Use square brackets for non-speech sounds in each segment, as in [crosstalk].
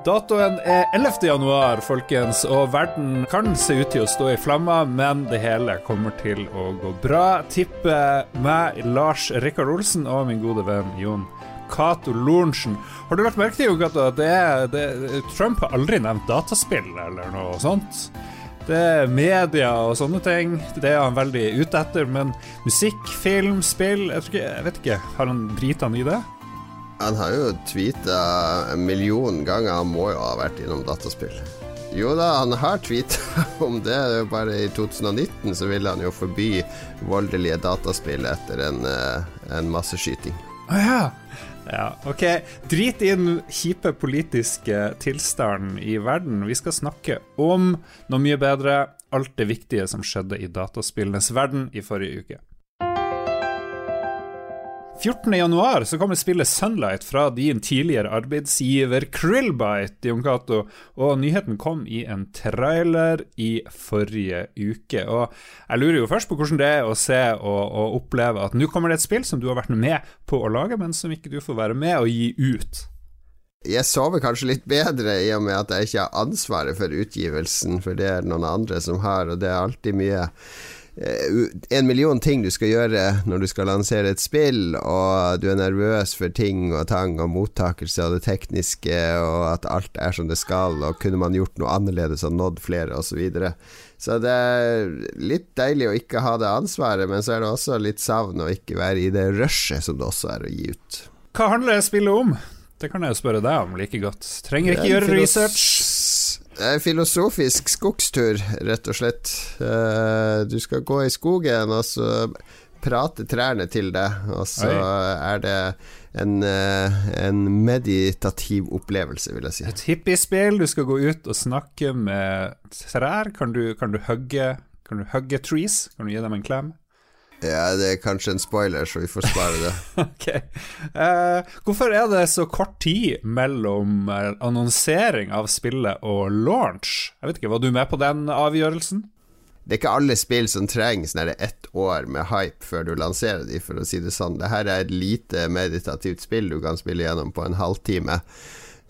Datoen er 11. januar, folkens, og verden kan se ut til å stå i flammer, men det hele kommer til å gå bra. Tipper meg, Lars Rikard Olsen og min gode venn Jon Cato Lorentzen. Har du lagt merke til Cato, at det er, det, Trump har aldri nevnt dataspill eller noe sånt? Det er media og sånne ting. Det er han veldig ute etter. Men musikk, film, spill Jeg, ikke, jeg vet ikke. Har han britene i det? Han har jo tweeta en million ganger. Han må jo ha vært innom dataspill. Jo da, han har tweeta [laughs] om det. Bare i 2019 så ville han jo forby voldelige dataspill etter en, eh, en masseskyting. Å oh, ja. ja. Ok, drit i den kjipe politiske tilstanden i verden. Vi skal snakke om noe mye bedre. Alt det viktige som skjedde i dataspillenes verden i forrige uke. 14.1 så kommer spillet Sunlight fra din tidligere arbeidsgiver Krillbite, Jon Cato, og nyheten kom i en trailer i forrige uke. Og jeg lurer jo først på hvordan det er å se og, og oppleve at nå kommer det et spill som du har vært med på å lage, men som ikke du får være med å gi ut. Jeg sover kanskje litt bedre i og med at jeg ikke har ansvaret for utgivelsen, for det er noen andre som har, og det er alltid mye en million ting du skal gjøre når du skal lansere et spill, og du er nervøs for ting og tang og mottakelse og det tekniske, og at alt er som det skal, og kunne man gjort noe annerledes og nådd flere, osv. Så, videre. så det er litt deilig å ikke ha det ansvaret, men så er det også litt savn å ikke være i det rushet som det også er å gi ut. Hva handler spillet om? Det kan jeg jo spørre deg om like godt. Trenger ikke gjøre research. Filosofisk skogstur, rett og slett. Eh, du skal gå i skogen, og så prate trærne til deg, og så er det en, eh, en, meditativ opplevelse, vil jeg si. Et hippiespill. Du skal gå ut og snakke med trær. Kan du, kan du hugge Kan du hugge trees? Kan du gi dem en klem? Ja, det er kanskje en spoiler, så vi får spare det. [laughs] ok. Uh, hvorfor er det så kort tid mellom uh, annonsering av spillet og launch? Jeg vet ikke, Var du med på den avgjørelsen? Det er ikke alle spill som trenger sånn ett år med hype før du lanserer de, for å si det sånn. Dette er et lite meditativt spill du kan spille gjennom på en halvtime.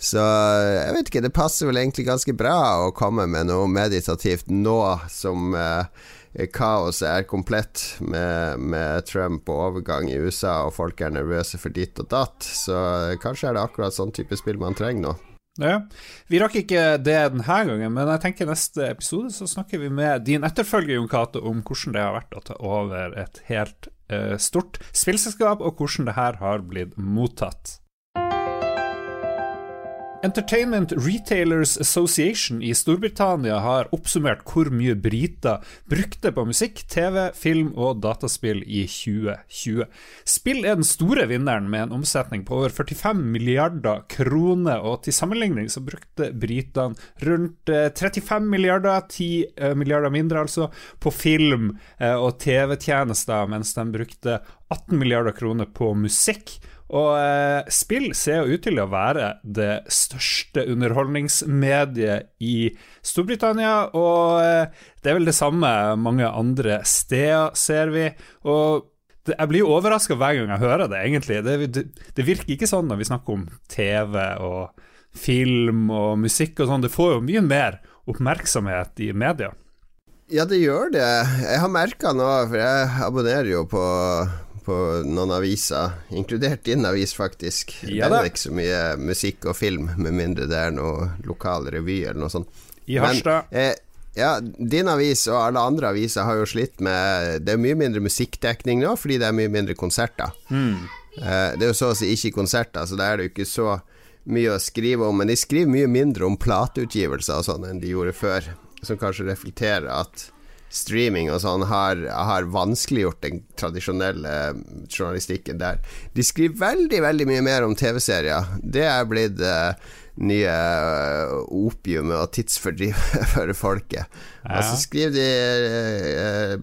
Så jeg vet ikke, det passer vel egentlig ganske bra å komme med noe meditativt nå som uh, kaoset er komplett med, med, Trump og overgang i USA, og folk er nervøse for ditt og datt. Så kanskje er det akkurat sånn type spill man trenger nå. Ja, Vi rakk ikke det denne gangen, men jeg tenker neste episode så snakker vi med din etterfølger Jon Cato om hvordan det har vært å ta over et helt uh, stort spillselskap, og hvordan det her har blitt mottatt. Entertainment Retailers Association i Storbritannia har oppsummert hvor mye briter brukte på musikk, TV, film og dataspill i 2020. Spill er den store vinneren med en omsetning på over 45 milliarder kroner, og til sammenligning så brukte britene rundt 35 eh, milliarder, 10 eh, milliarder mindre altså, på film eh, og TV-tjenester, mens de brukte 18 milliarder kroner på musikk. Og eh, spill ser jo ut til å være det største underholdningsmediet i Storbritannia, og eh, det er vel det samme mange andre steder, ser vi. Og det, jeg blir jo overraska hver gang jeg hører det, egentlig. Det, det, det, virker ikke sånn når vi snakker om TV og film og musikk og sånn. Det får jo mye mer oppmerksomhet i media. Ja, det gjør det. Jeg har merka nå, for jeg abonnerer jo på på noen aviser, inkludert din avis, faktisk. Ja, det er ikke så mye musikk og film, med mindre det er noe lokal revy eller noe sånt. I Harstad. Eh, ja, din avis og alle andre aviser har jo slitt med Det er mye mindre musikkdekning nå, fordi det er mye mindre konserter. Mm. Eh, det er jo så å si ikke konserter, så da er det jo ikke så mye å skrive om. Men de skriver mye mindre om plateutgivelser og sånn enn de gjorde før, som kanskje reflekterer at streaming og sånn har, har, vanskeliggjort den tradisjonelle journalistikken der. De skriver veldig, veldig mye mer om TV-serier. Det er blitt uh, nye uh, opiumet og tidsfordrivet [laughs] for folket. Ja. Så skriver de uh,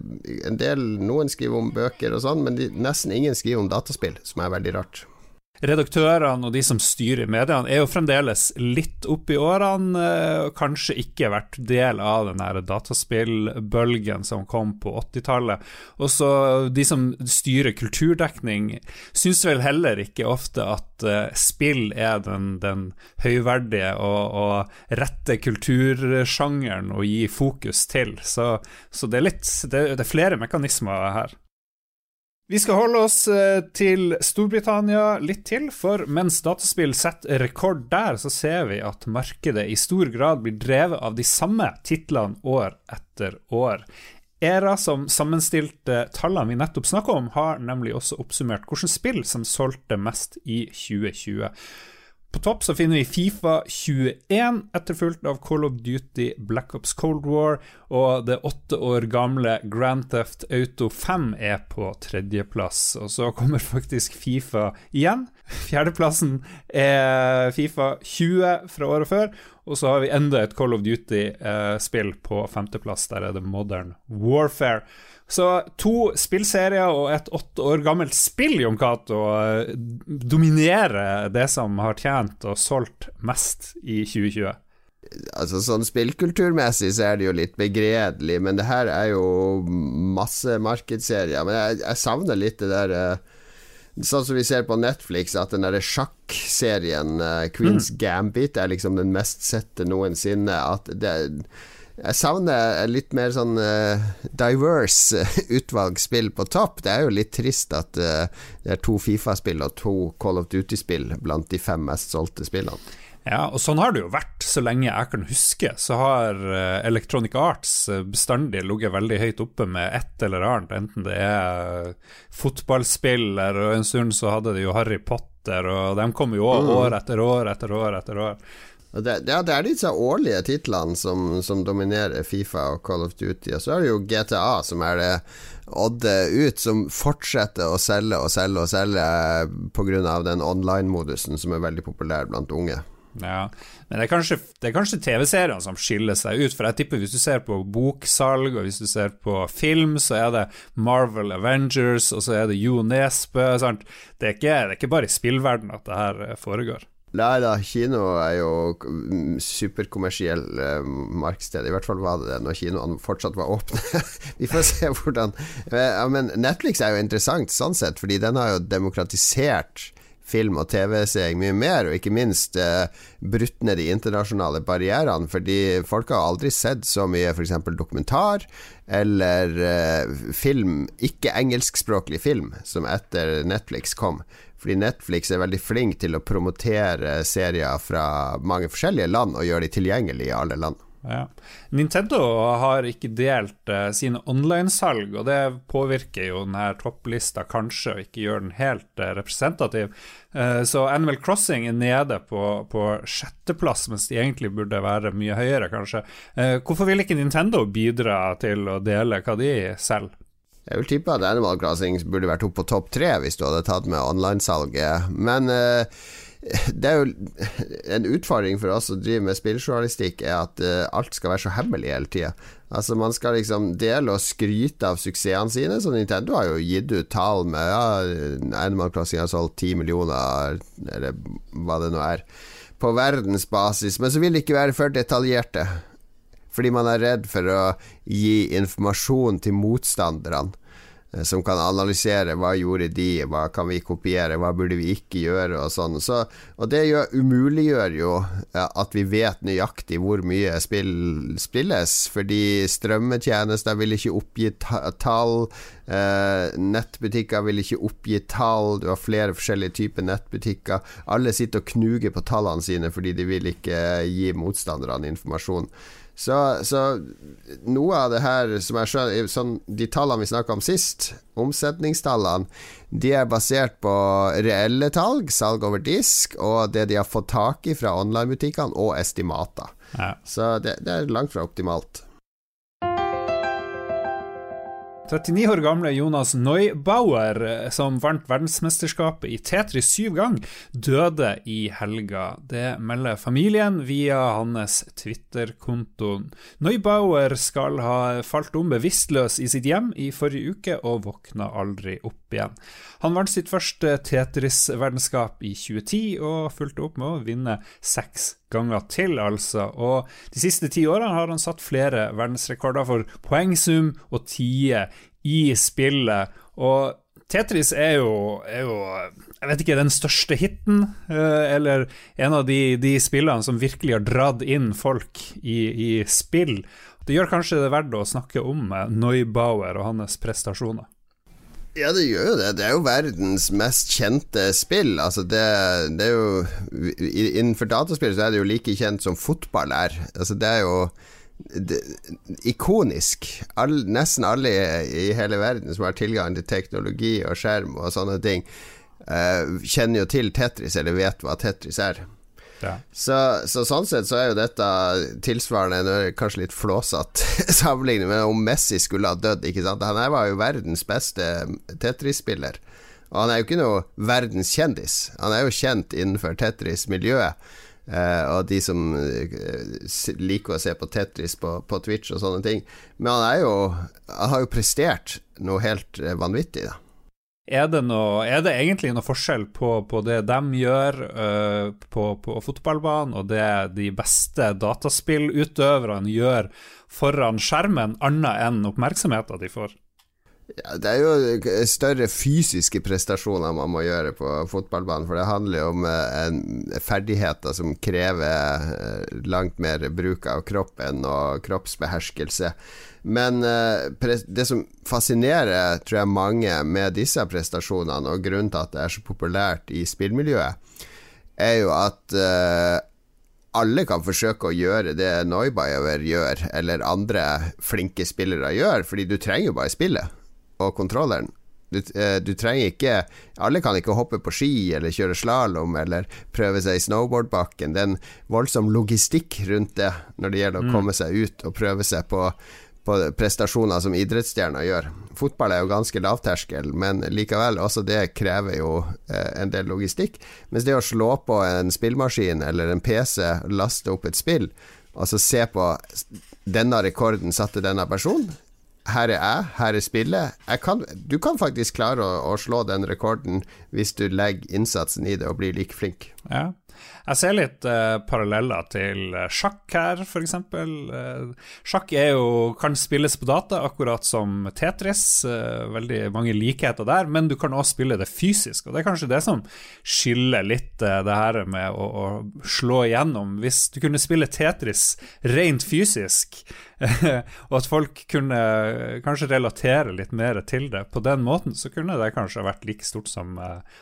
en del Noen skriver om bøker og sånn, men de, nesten ingen skriver om dataspill, som er veldig rart. Redaktørene og de som styrer mediene, er jo fremdeles litt oppi årene. og Kanskje ikke vært del av den dataspillbølgen som kom på 80-tallet. Og de som styrer kulturdekning, syns vel heller ikke ofte at uh, spill er den, den høyverdige og, og, rette kultursjangeren å gi fokus til. Så, så det, er litt, det, det er flere mekanismer her. Vi skal holde oss eh, til Storbritannia litt til, for mens dataspill setter rekord der, så ser vi at markedet i stor grad blir drevet av de samme titlene år etter år. ERA, som sammenstilte tallene vi nettopp snakka om, har nemlig også oppsummert hvilke spill som solgte mest i 2020. På topp så finner vi Fifa 21, etterfulgt av Call of Duty Black Ops Cold War, og det åtte år gamle Grand Theft Auto 5 er på tredjeplass. Og så kommer faktisk Fifa igjen. Fjerdeplassen er Fifa 20 fra året før, og så har vi enda et Call of Duty-spill eh, på femteplass. Der er det Modern Warfare. Så to spillserier og et åtte år gammelt spill, Jon Cato, eh, dominerer det som har tjent og solgt mest i 2020. Altså Sånn spillkulturmessig så er det jo litt begredelig, men det her er jo masse markedsserier. Men jeg, jeg savner litt det der uh, Sånn som vi ser på Netflix, at den derre sjakkserien uh, Queens mm. Gambit er liksom den mest sette noensinne. At det jeg savner litt mer sånn uh, diverse utvalg spill på topp. Det er jo litt trist at uh, det er to Fifa-spill og to Call of Duty-spill blant de fem mest solgte spillene. Ja, og sånn har det jo vært så lenge jeg kan huske. Så har uh, Electronic Arts bestandig ligget veldig høyt oppe med et eller annet, enten det er fotballspill, og en stund så hadde de jo Harry Potter, og de kom jo mm. år etter år etter år etter år. Det, ja, det er disse årlige titlene som, som, dominerer Fifa og Call of Duty. Og så er det jo GTA som er det odde ut, som fortsetter å selge og selge og selge pga. den online-modusen som er veldig populær blant unge. Ja, men det er kanskje, kanskje TV-seriene som skiller seg ut. For jeg tipper hvis du ser på boksalg, og hvis du ser på film, så er det Marvel Avengers, og så er det Jo Nesbø. Det, er ikke, det er ikke bare i spillverden at det her foregår. Nei da, kino er jo superkommersiell eh, markedssted. I hvert fall var det det når kinoene fortsatt var åpne. [laughs] Vi får se hvordan ja, Men Netflix er jo interessant sånn sett, fordi den har jo demokratisert film- og TV-seing mye mer, og ikke minst eh, brutt ned de internasjonale barrierene. Fordi folk har aldri sett så mye f.eks. dokumentar eller eh, film, ikke engelskspråklig film, som etter Netflix kom. Fordi Netflix er veldig flink til å promotere serier fra mange forskjellige land og gjøre de tilgjengelige i alle land. Ja. Nintendo har ikke delt uh, sine online-salg, og det påvirker jo denne topplista kanskje, og ikke gjør den helt uh, representativ. Uh, så Animal Crossing er nede på, på sjetteplass, mens de egentlig burde være mye høyere, kanskje. hvorfor vil ikke Nintendo bidra til å dele hva de selger? Jeg vil tippe at Animal Crossing burde vært oppe på topp tre hvis du hadde tatt med online-salget, men uh, [laughs] det er jo en utfordring for oss som driver med spilljournalistikk, er at uh, alt skal være så hemmelig hele tida. Altså Man skal liksom dele og skryte av suksessene sine, så Nintendo har jo gitt ut tall med ja, Animal Crossing har solgt ti millioner, eller hva det nå er, på verdensbasis, men så vil de ikke være for detaljerte. Fordi man er redd for å gi informasjon til motstanderne. Eh, som kan analysere hva gjorde de, hva kan vi kopiere, hva burde vi ikke gjøre, og sånn. Så, og det gjør, umuliggjør jo at vi vet nøyaktig hvor mye spill spilles, fordi strømmetjenester vil ikke oppgi tall, eh, nettbutikker vil ikke oppgi tall, du har flere forskjellige typer nettbutikker. Alle sitter og knuger på tallene sine fordi de vil ikke gi motstanderne informasjon. Så, så, noe av det her som jeg skjønner sånn, De tallene vi snakka om sist, omsetningstallene, de er basert på reelle tall, salg over disk, og det de har fått tak i fra onlinebutikkene, og estimater. Ja. Så det, det er langt fra optimalt. 39 år gamle Jonas Neubauer, eh, som vant verdensmesterskapet i Tetris syv ganger, døde i helga. Det melder familien via hans Twitter-konto. Neubauer skal ha falt om bevisstløs i sitt hjem i forrige uke og våkna aldri opp. Opp igjen. Han vant sitt første Tetris-verdenskap i 2010, og fulgte opp med å vinne seks ganger til, altså. Og de siste ti årene har han satt flere verdensrekorder for poengsum og tider i spillet. Og Tetris er jo, er jo, jeg vet ikke, den største hiten, eh, eller en av de, de spillene som virkelig har dratt inn folk i, i spill. Det gjør kanskje det verdt å snakke om eh, Neubauer og hans prestasjoner. Ja, det gjør jo det. Det er jo verdens mest kjente spill. Altså, det, det er jo Innenfor dataspill så er det jo like kjent som fotball er. Altså, det er jo det, ikonisk. All, nesten alle i, hele verden som har tilgang til teknologi og skjerm og sånne ting, uh, kjenner jo til Tetris, eller vet hva Tetris er. Ja. Så, så, sånn sett så er jo dette tilsvarende kanskje litt flåsete [laughs] sammenlignet med om Messi skulle ha dødd. Han var jo verdens beste Tetris-spiller. Og han er jo ikke noe verdenskjendis. Han er jo kjent innenfor Tetris-miljøet. Uh, og de som uh, liker å se på Tetris på, på, Twitch og sånne ting. Men han jo Han har jo prestert noe helt uh, vanvittig, da. Er det, noe, er det, egentlig noe forskjell på, på det de gjør på, på fotballbanen, og det de beste dataspillutøverne gjør foran skjermen, annet enn oppmerksomheten de får? Ja, det er jo større fysiske prestasjoner man må gjøre på fotballbanen, for det handler jo om eh, ferdigheter som krever eh, langt mer bruk av kroppen og kroppsbeherskelse. Men eh, det som fascinerer, tror jeg, mange med disse prestasjonene, og grunnen til at det er så populært i spillmiljøet, er jo at alle kan forsøke å gjøre det Neubauer gjør, eller andre flinke spillere gjør, fordi du trenger jo bare spillet og kontrolleren. Du, eh, du, trenger ikke Alle kan ikke hoppe på ski eller kjøre slalåm eller prøve seg i snowboardbakken. Det er en voldsom logistikk rundt det når det gjelder å mm. komme seg ut og prøve seg på, på prestasjoner som idrettsstjerner gjør. Fotball er jo ganske lavterskel, men likevel, også det krever jo eh, en del logistikk. Mens det å slå på en spillmaskin eller en PC, laste opp et spill, og så se på denne rekorden satte denne personen her er jeg, her er spillet. Kan, du kan faktisk klare å, å, slå den rekorden hvis du legger innsatsen i det og blir like flink. Ja. Jeg ser litt uh, paralleller til uh, sjakk her, f.eks. Uh, sjakk er jo, kan spilles på data, akkurat som Tetris. Uh, veldig mange likheter der, men du kan også spille det fysisk. Og det er kanskje det som skiller litt det her med å, å, slå igjennom. Hvis du kunne spille Tetris rent fysisk, [laughs] og at folk kunne kanskje relatere litt mer til det på den måten, så kunne det kanskje vært like stort som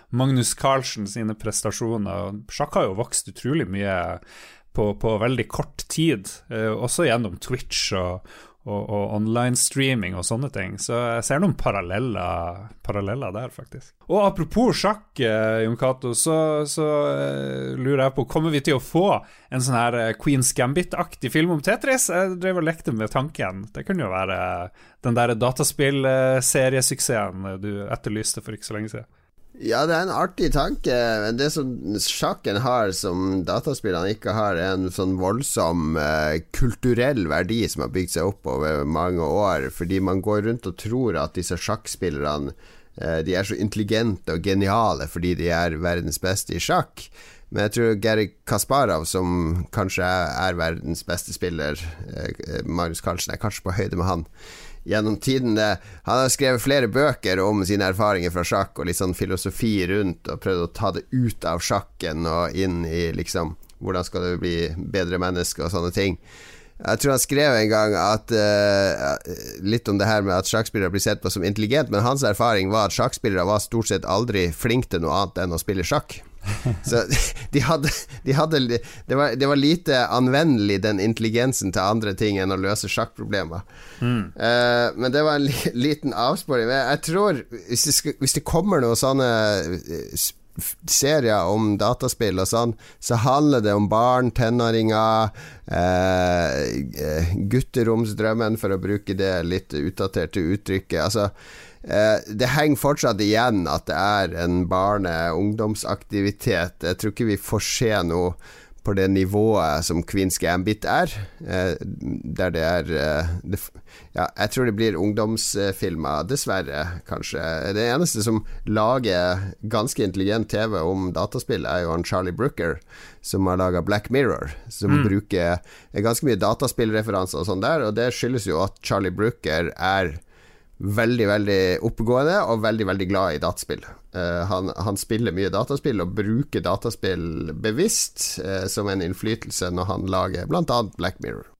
Magnus Carlsen sine prestasjoner. Sjakk har jo vokst vokst utrolig mye på, på veldig kort tid, eh, også gjennom Twitch og, og, og online-streaming og sånne ting. Så jeg ser noen paralleller, paralleller der, faktisk. Og apropos sjakk, eh, Jon Cato, så, så eh, lurer jeg på Kommer vi til å få en sånn her Queens Gambit-aktig film om Tetris? Jeg drev og lekte med tanken. Det kunne jo være den der dataspillseriesuksessen du etterlyste for ikke så lenge siden. Ja, det er en artig tanke, men det som sjakken har som dataspillene ikke har, er en sånn voldsom eh, kulturell verdi som har bygd seg opp over mange år, fordi man går rundt og tror at disse sjakkspillerne eh, De er så intelligente og geniale fordi de er verdens beste i sjakk. Men jeg tror Gary Kasparov, som kanskje er verdens beste spiller eh, Marius Carlsen er kanskje på høyde med han gjennom tidene. Han har skrevet flere bøker om sine erfaringer fra sjakk og litt sånn filosofi rundt, og prøvd å ta det ut av sjakken og inn i liksom hvordan skal du bli bedre menneske og sånne ting. Jeg tror han skrev en gang at uh, litt om det her med at sjakkspillere blir sett på som intelligent, men hans erfaring var at sjakkspillere var stort sett aldri flinke til noe annet enn å spille sjakk. [laughs] Så de hadde, de hadde det, var, det, var, lite anvendelig, den intelligensen, til andre ting enn å løse sjakkproblemer. Mm. Uh, men det var en li, liten avsporing. Jeg tror, hvis det, skal, hvis det kommer noen sånne eh, serier om dataspill og sånn, så handler det om barn, tenåringer, uh, gutteromsdrømmen, for å bruke det litt utdaterte uttrykket. Altså det henger fortsatt igjen at det er en barne- ungdomsaktivitet. Jeg tror ikke vi får se noe på det nivået som Queens Gambit er. Eh, der det er eh, det, Ja, jeg tror det blir ungdomsfilmer, dessverre, kanskje. Det eneste som lager ganske intelligent TV om dataspill, er jo han Charlie Brooker, som har laga Black Mirror, som mm. bruker ganske mye dataspillreferanser og sånn der, og det skyldes jo at Charlie Brooker er veldig, veldig oppegående og veldig, veldig glad i dataspill. Uh, han, han, spiller mye dataspill og bruker dataspill bevisst uh, som en innflytelse når han lager bl.a. Black Mirror.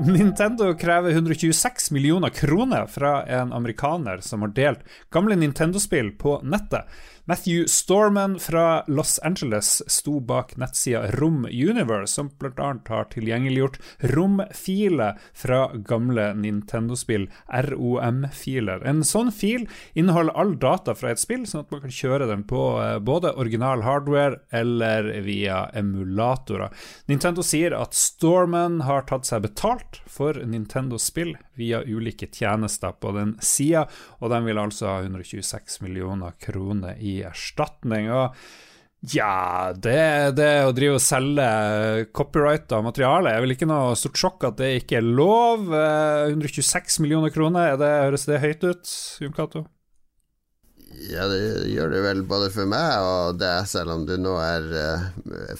Nintendo krever 126 millioner kroner fra en amerikaner som har delt gamle Nintendo-spill på nettet. Matthew Storman fra Los Angeles sto bak nettsida Rom Universe, som bl.a. har tilgjengeliggjort romfiler fra gamle Nintendo-spill, ROM-filer. En sånn fil inneholder all data fra et spill, sånn at man kan kjøre den på eh, både original hardware eller via emulatorer. Nintendo sier at Storman har tatt seg betalt for Nintendo-spill via ulike tjenester på den sida, og de vil altså ha 126 millioner kroner i erstatning. og ja, det, det å drive og selge copyrighta materiale er vel ikke noe stort sjokk at det ikke er lov. 126 eh, millioner kroner, det, høres det høyt ut, Jon Cato? Ja, det gjør det vel både for meg og det, selv om du nå er uh,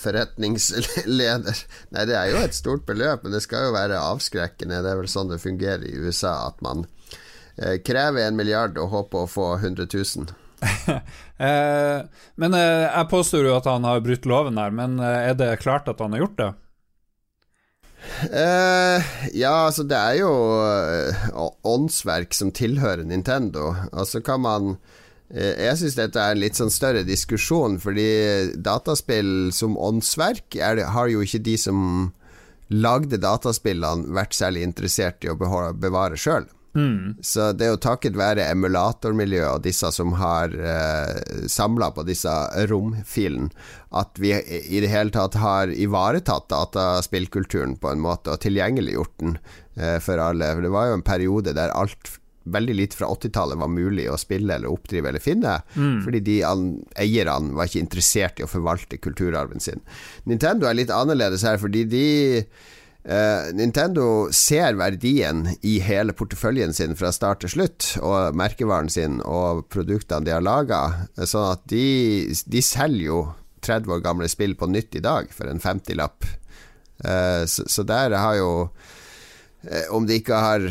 forretningsleder. [laughs] Nei, det er jo et stort beløp, men det skal jo være avskrekkende. Det er vel sånn det fungerer i USA, at man uh, krever en milliard og håper å få 100 000. [laughs] eh, men eh, jeg påstår jo at han har brutt loven her, men eh, er det klart at han har gjort det? Uh, ja, altså det er jo uh, åndsverk som tilhører Nintendo. og Altså kan man Jeg syns dette er en litt sånn større diskusjon, fordi dataspill som åndsverk er, har jo ikke de som lagde dataspillene vært særlig interessert i å bevare sjøl. Mm. Så det er jo takket være emulatormiljøet og disse som har eh, samla på disse romfilene, at vi i det hele tatt har ivaretatt dataspillkulturen på en måte, og tilgjengeliggjort den eh, for alle. For det var jo en periode der alt veldig lite fra 80-tallet var mulig å spille eller oppdrive eller finne, mm. fordi de eierne var ikke interessert i å forvalte kulturarven sin. Nintendo er litt annerledes her, fordi de Uh, Nintendo ser verdien i hele porteføljen sin fra start til slutt, og merkevaren sin og produktene de har laga, sånn at de, de, selger jo 30 år gamle spill på nytt i dag for en 50-lapp. Uh, eh, så, så, der har jo Om de ikke har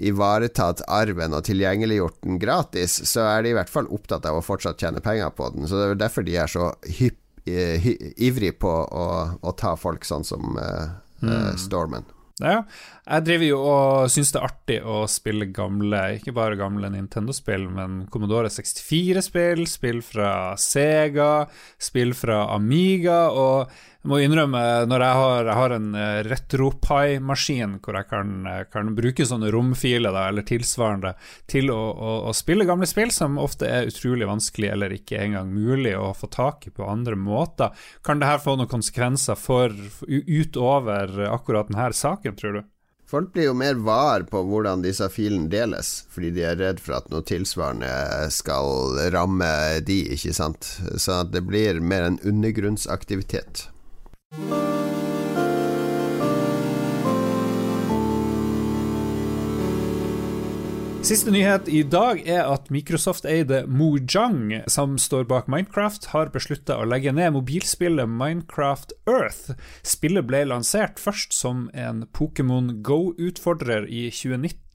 ivaretatt arven og tilgjengeliggjort den gratis, så er de i hvert fall opptatt av å fortsatt tjene penger på den. Så det er derfor de er så hypp, hy, ivrig på å, å, ta folk sånn som mm. Stormen. Ja, jeg driver jo og syns det er artig å spille gamle, ikke bare gamle Nintendo-spill, men Commodore 64-spill, spill fra Sega, spill fra Amiga, og må innrømme, når jeg har, jeg har en eh, RetroPie-maskin hvor jeg kan, eh, kan, bruke sånne romfiler da, eller tilsvarende til å, å, å, spille gamle spill som ofte er utrolig vanskelig eller ikke engang mulig å få tak i på andre måter, kan dette få noen konsekvenser for, utover akkurat denne saken, tror du? Folk blir jo mer var på hvordan disse filene deles, fordi de er redd for at noe tilsvarende skal ramme de, ikke sant. Så det blir mer en undergrunnsaktivitet. Siste nyhet i dag er at Microsoft-eide Mojang, som står bak Minecraft, har beslutta å legge ned mobilspillet Minecraft Earth. Spillet ble lansert først som en Pokémon Go-utfordrer i 2019,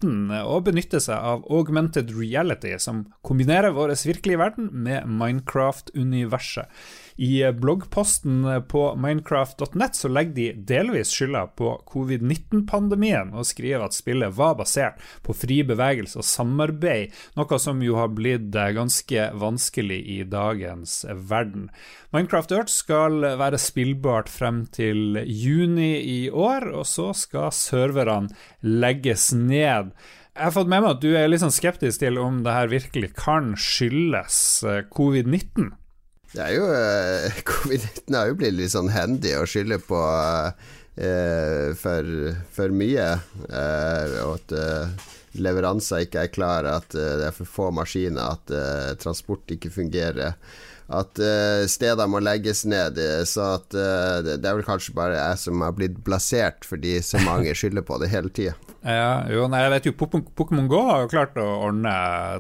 og benytte seg av augmented reality, som kombinerer vår virkelige verden med Minecraft-universet. I bloggposten på minecraft.net så legger de delvis skylda på covid-19-pandemien, og skriver at spillet var basert på fri bevegelse og samarbeid, noe som jo har blitt ganske vanskelig i dagens verden. Minecraft Earth skal være spillbart frem til juni i år, og så skal serverne legges ned. Jeg har fått med meg at du er litt sånn skeptisk til om det her virkelig kan skyldes eh, covid-19. Det er jo uh, [laughs] Covid-19 har jo blitt litt sånn handy å skylde på eh, for, for, mye. Eh, og at leveranser ikke er klare, at uh, det er for få maskiner, at uh, transport ikke fungerer. At uh, steder må legges ned. Så at det er vel kanskje bare jeg som har blitt blasert fordi så mange skylder på det hele tida. Ja, jo, nei, jeg vet jo Pokémon Go har jo klart å ordne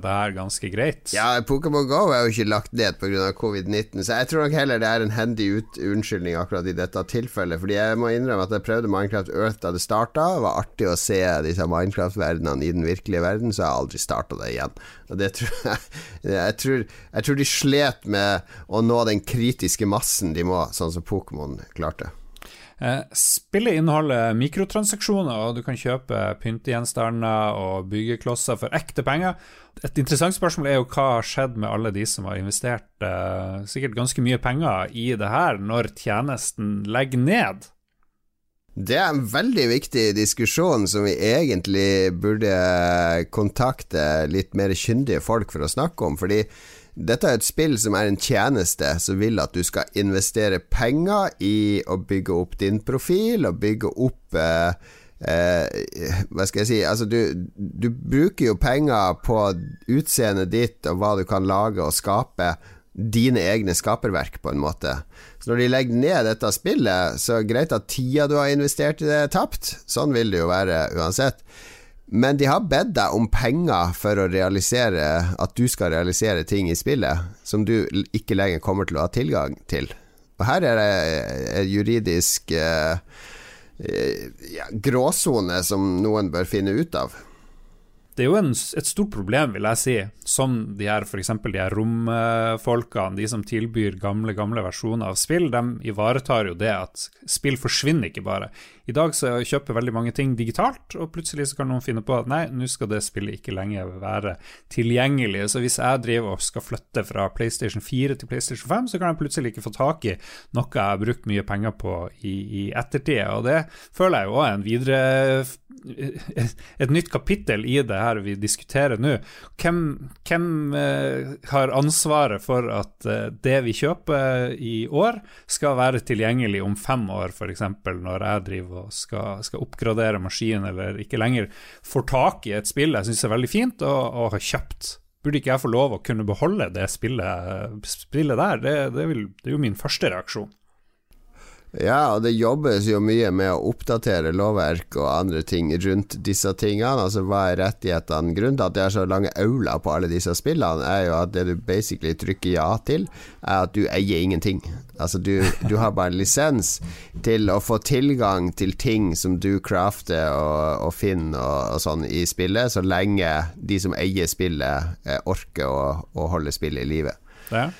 det her ganske greit. Ja, Pokémon Go er jo ikke lagt ned pga. covid-19, så jeg tror nok heller det er en hendig unnskyldning akkurat i dette tilfellet. Fordi jeg må innrømme at jeg prøvde Minecraft Earth da det starta. Det var artig å se disse Minecraft-verdenene i den virkelige verden, så jeg har aldri starta det igjen. Og det tror [laughs] jeg, jeg, tror, jeg tror de slet med å nå den kritiske massen de må, sånn som Pokémon klarte. Eh, spillet inneholder mikrotransaksjoner, og du kan kjøpe pyntegjenstander og byggeklosser for ekte penger. Et interessant spørsmål er jo hva har skjedd med alle de som har investert eh, sikkert ganske mye penger i det her, når tjenesten legger ned? Det er en veldig viktig diskusjon som vi egentlig burde kontakte litt mer kyndige folk for å snakke om. Fordi dette er et spill som er en tjeneste som vil at du skal investere penger i å bygge opp din profil og bygge opp eh, eh, Hva skal jeg si Altså, du, du, bruker jo penger på utseendet ditt og hva du kan lage og skape. Dine egne skaperverk, på en måte. Så når de legger ned dette spillet, så er det greit at tida du har investert i det, er tapt. Sånn vil det jo være uansett. Men de har bedt deg om penger for å realisere at du skal realisere ting i spillet som du ikke lenger kommer til å ha tilgang til. Og her er det en juridisk eh, ja, gråsone som noen bør finne ut av. Det er jo en, et stort problem, vil jeg si, som de her f.eks. de her romfolkene, de som tilbyr gamle, gamle versjoner av spill, de ivaretar jo det at spill forsvinner ikke bare. I dag så kjøper veldig mange ting digitalt, og plutselig så kan noen finne på at nei, nå skal det spillet ikke lenger være tilgjengelig. Så hvis jeg driver og skal flytte fra PlayStation 4 til PlayStation 5, så kan jeg plutselig ikke få tak i noe jeg har brukt mye penger på i, i ettertid. Og det føler jeg jo er en videre et nytt kapittel i det her vi diskuterer nå. Hvem, hvem eh, har ansvaret for at eh, det vi kjøper i år, skal være tilgjengelig om fem år, f.eks. når jeg driver og skal, skal, oppgradere maskinen, eller ikke lenger får tak i et spill jeg syns er veldig fint, og, og har kjøpt. Burde ikke jeg få lov å kunne beholde det spillet, spillet der? Det, det, vil, det er jo min første reaksjon. Ja, og det jobbes jo mye med å oppdatere lovverk og andre ting rundt disse tingene. Altså hva er rettighetene? Grunnen til at det er så lange auler på alle disse spillene, er jo at det du basically trykker ja til, er at du eier ingenting. Altså du, du har bare en lisens til å få tilgang til ting som du crafter og, og finner og, og, sånn i spillet, så lenge de som eier spillet, eh, orker å, å holde spillet i live. Ja.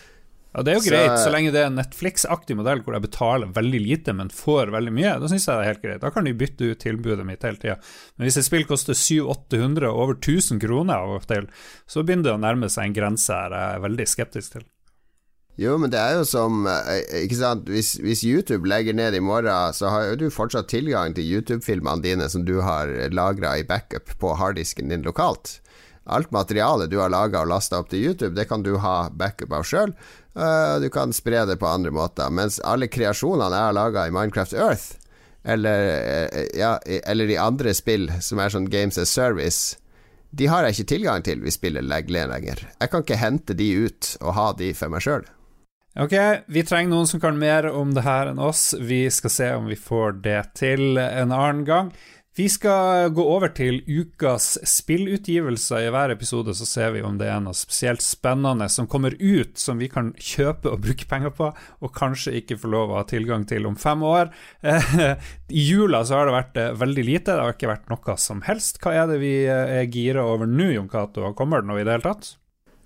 Ja, Det er jo så, greit, så lenge det er en Netflix-aktig modell hvor jeg betaler veldig lite, men får veldig mye. Da syns jeg det er helt greit. Da kan de bytte ut tilbudet mitt hele tida. Men hvis et spill koster 700-800, over 1000 kroner av og til, så begynner det å nærme seg en grense her jeg er veldig skeptisk til. Jo, men det er jo som eh, Ikke sant, hvis, hvis YouTube legger ned i morgen, så har jo du fortsatt tilgang til YouTube-filmene dine som du har lagra i backup på harddisken din lokalt. Alt materialet du har laga og lasta opp til YouTube, det kan du ha backup av sjøl. Uh, du kan spre det på andre måter. Mens alle kreasjonene jeg har laga i Minecraft Earth, eller, uh, ja, eller i andre spill som er sånn Games as Service, de har jeg ikke tilgang til hvis spillet legger lenger. Jeg kan ikke hente de ut og ha de for meg sjøl. Ok, vi trenger noen som kan mer om det her enn oss. Vi skal se om vi får det til en annen gang. Vi skal gå over til ukas spillutgivelser. I hver episode så ser vi om det er noe spesielt spennende som kommer ut, som vi kan kjøpe og bruke penger på, og kanskje ikke få lov å ha tilgang til om fem år. [laughs] I jula så har det vært eh, veldig lite, det har ikke vært noe som helst. Hva er det vi eh, er gira over nå, Jon Cato? Kommer det noe i det hele tatt?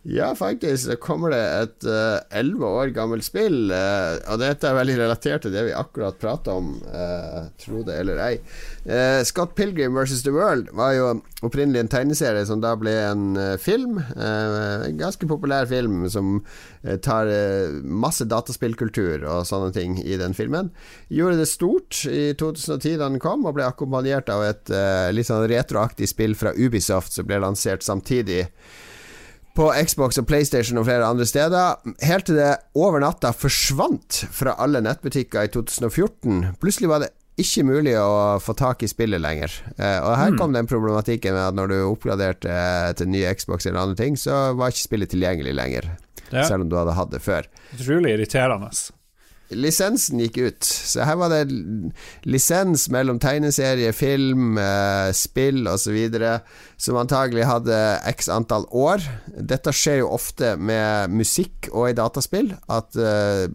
Ja, faktisk så kommer det et eh, elleve uh, år gammelt spill, uh, og dette er veldig relatert til det vi akkurat prata om, uh, tro det eller ei. Scott Pilgrim vs. The World var jo opprinnelig en tegneserie som da ble en film. en ganske populær film som tar masse dataspillkultur og sånne ting i den filmen. Gjorde det stort i 2010 da den kom, og ble akkompagnert av et litt sånn retroaktig spill fra Ubisoft som ble lansert samtidig på Xbox og PlayStation og flere andre steder, helt til det over natta forsvant fra alle nettbutikker i 2014. Plutselig var det ikke mulig å få tak i spillet lenger. Eh, og her mm. kom den problematikken med at når du oppgraderte eh, til nye Xbox eller andre ting, så var ikke spillet tilgjengelig lenger. Ja. Selv om du hadde hatt det før. Utrolig irriterende lisensen gikk ut. Så her var det lisens mellom tegneserie, film, eh, spill osv. som antagelig hadde x antall år. Dette skjer jo ofte med musikk og i dataspill. At eh,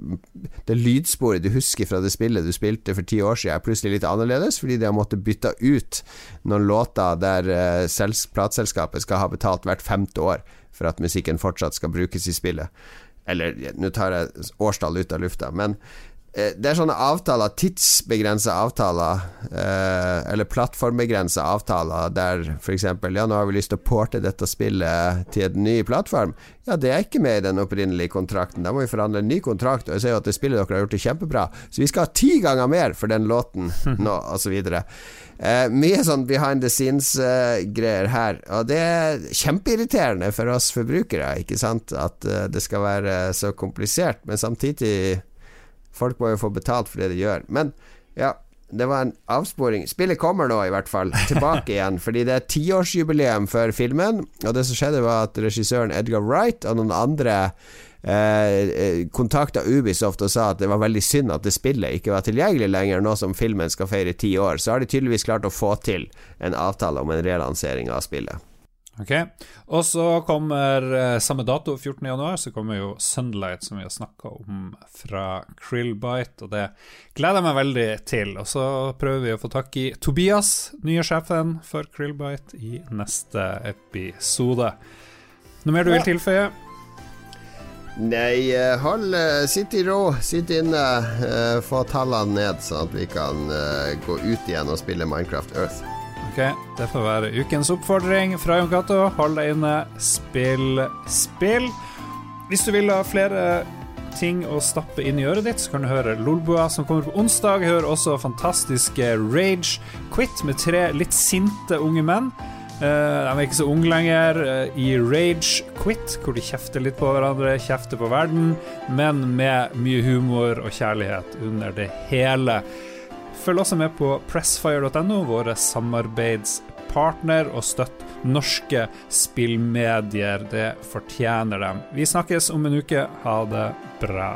det lydsporet du husker fra det spillet du spilte for ti år siden, er plutselig litt annerledes, fordi de har måttet bytte ut noen låter der eh, plateselskapet skal ha betalt hvert femte år for at musikken fortsatt skal brukes i spillet. Eller nå tar jeg årstall ut av lufta, men det er sånne avtaler, tidsbegrensa avtaler, eh, eller plattformbegrensa avtaler, der f.eks. Ja, nå har vi lyst til å porte dette spillet til en ny plattform. Ja, det er ikke med i den opprinnelige kontrakten. Da må vi forhandle en ny kontrakt. Og jeg ser jo at det spillet dere har gjort, er kjempebra, så vi skal ha ti ganger mer for den låten [laughs] nå, osv. Eh, mye sånn behind the scenes-greier eh, her. Og det er kjempeirriterende for oss forbrukere, ikke sant, at eh, det skal være så komplisert. Men samtidig Folk må jo få betalt for det de gjør. Men ja, det var en avsporing. Spillet kommer nå, i hvert fall, tilbake [laughs] igjen. Fordi det er tiårsjubileum for filmen. Og det som skjedde, var at regissøren Edgar Wright og noen andre Eh, eh, kontakta Ubisoft og sa at det var veldig synd at det spillet ikke var tilgjengelig lenger, nå som filmen skal feire ti år. Så har de tydeligvis klart å få til en avtale om en relansering av spillet. Ok, Og så kommer eh, samme dato, 14.1, så kommer jo Sunlight, som vi har snakka om fra Krillbite, og det gleder jeg meg veldig til. Og så prøver vi å få tak i Tobias, nye sjefen for Krillbite, i neste episode. Noe mer du vil tilføye? Nei, eh, hold eh, Sitt i ro, sitt inne. Få tallene ned, sånn at vi kan gå ut igjen og spille Minecraft Earth. Ok, Det får være ukens oppfordring fra Jon Cato. Hold deg inne, spill spill. Hvis du vil ha flere ting å stappe inn i øret ditt, så kan du høre Lolbua, som kommer på onsdag. Hør også fantastiske Rage Quit med tre litt sinte unge menn. Uh, de er ikke så unge lenger. Uh, I Rage Quit, hvor de kjefter litt på hverandre, kjefter på verden, men med mye humor og kjærlighet under det hele. Følg også med på pressfire.no, våre samarbeidspartner, og støtt norske spillmedier. Det fortjener dem. Vi snakkes om en uke. Ha det bra.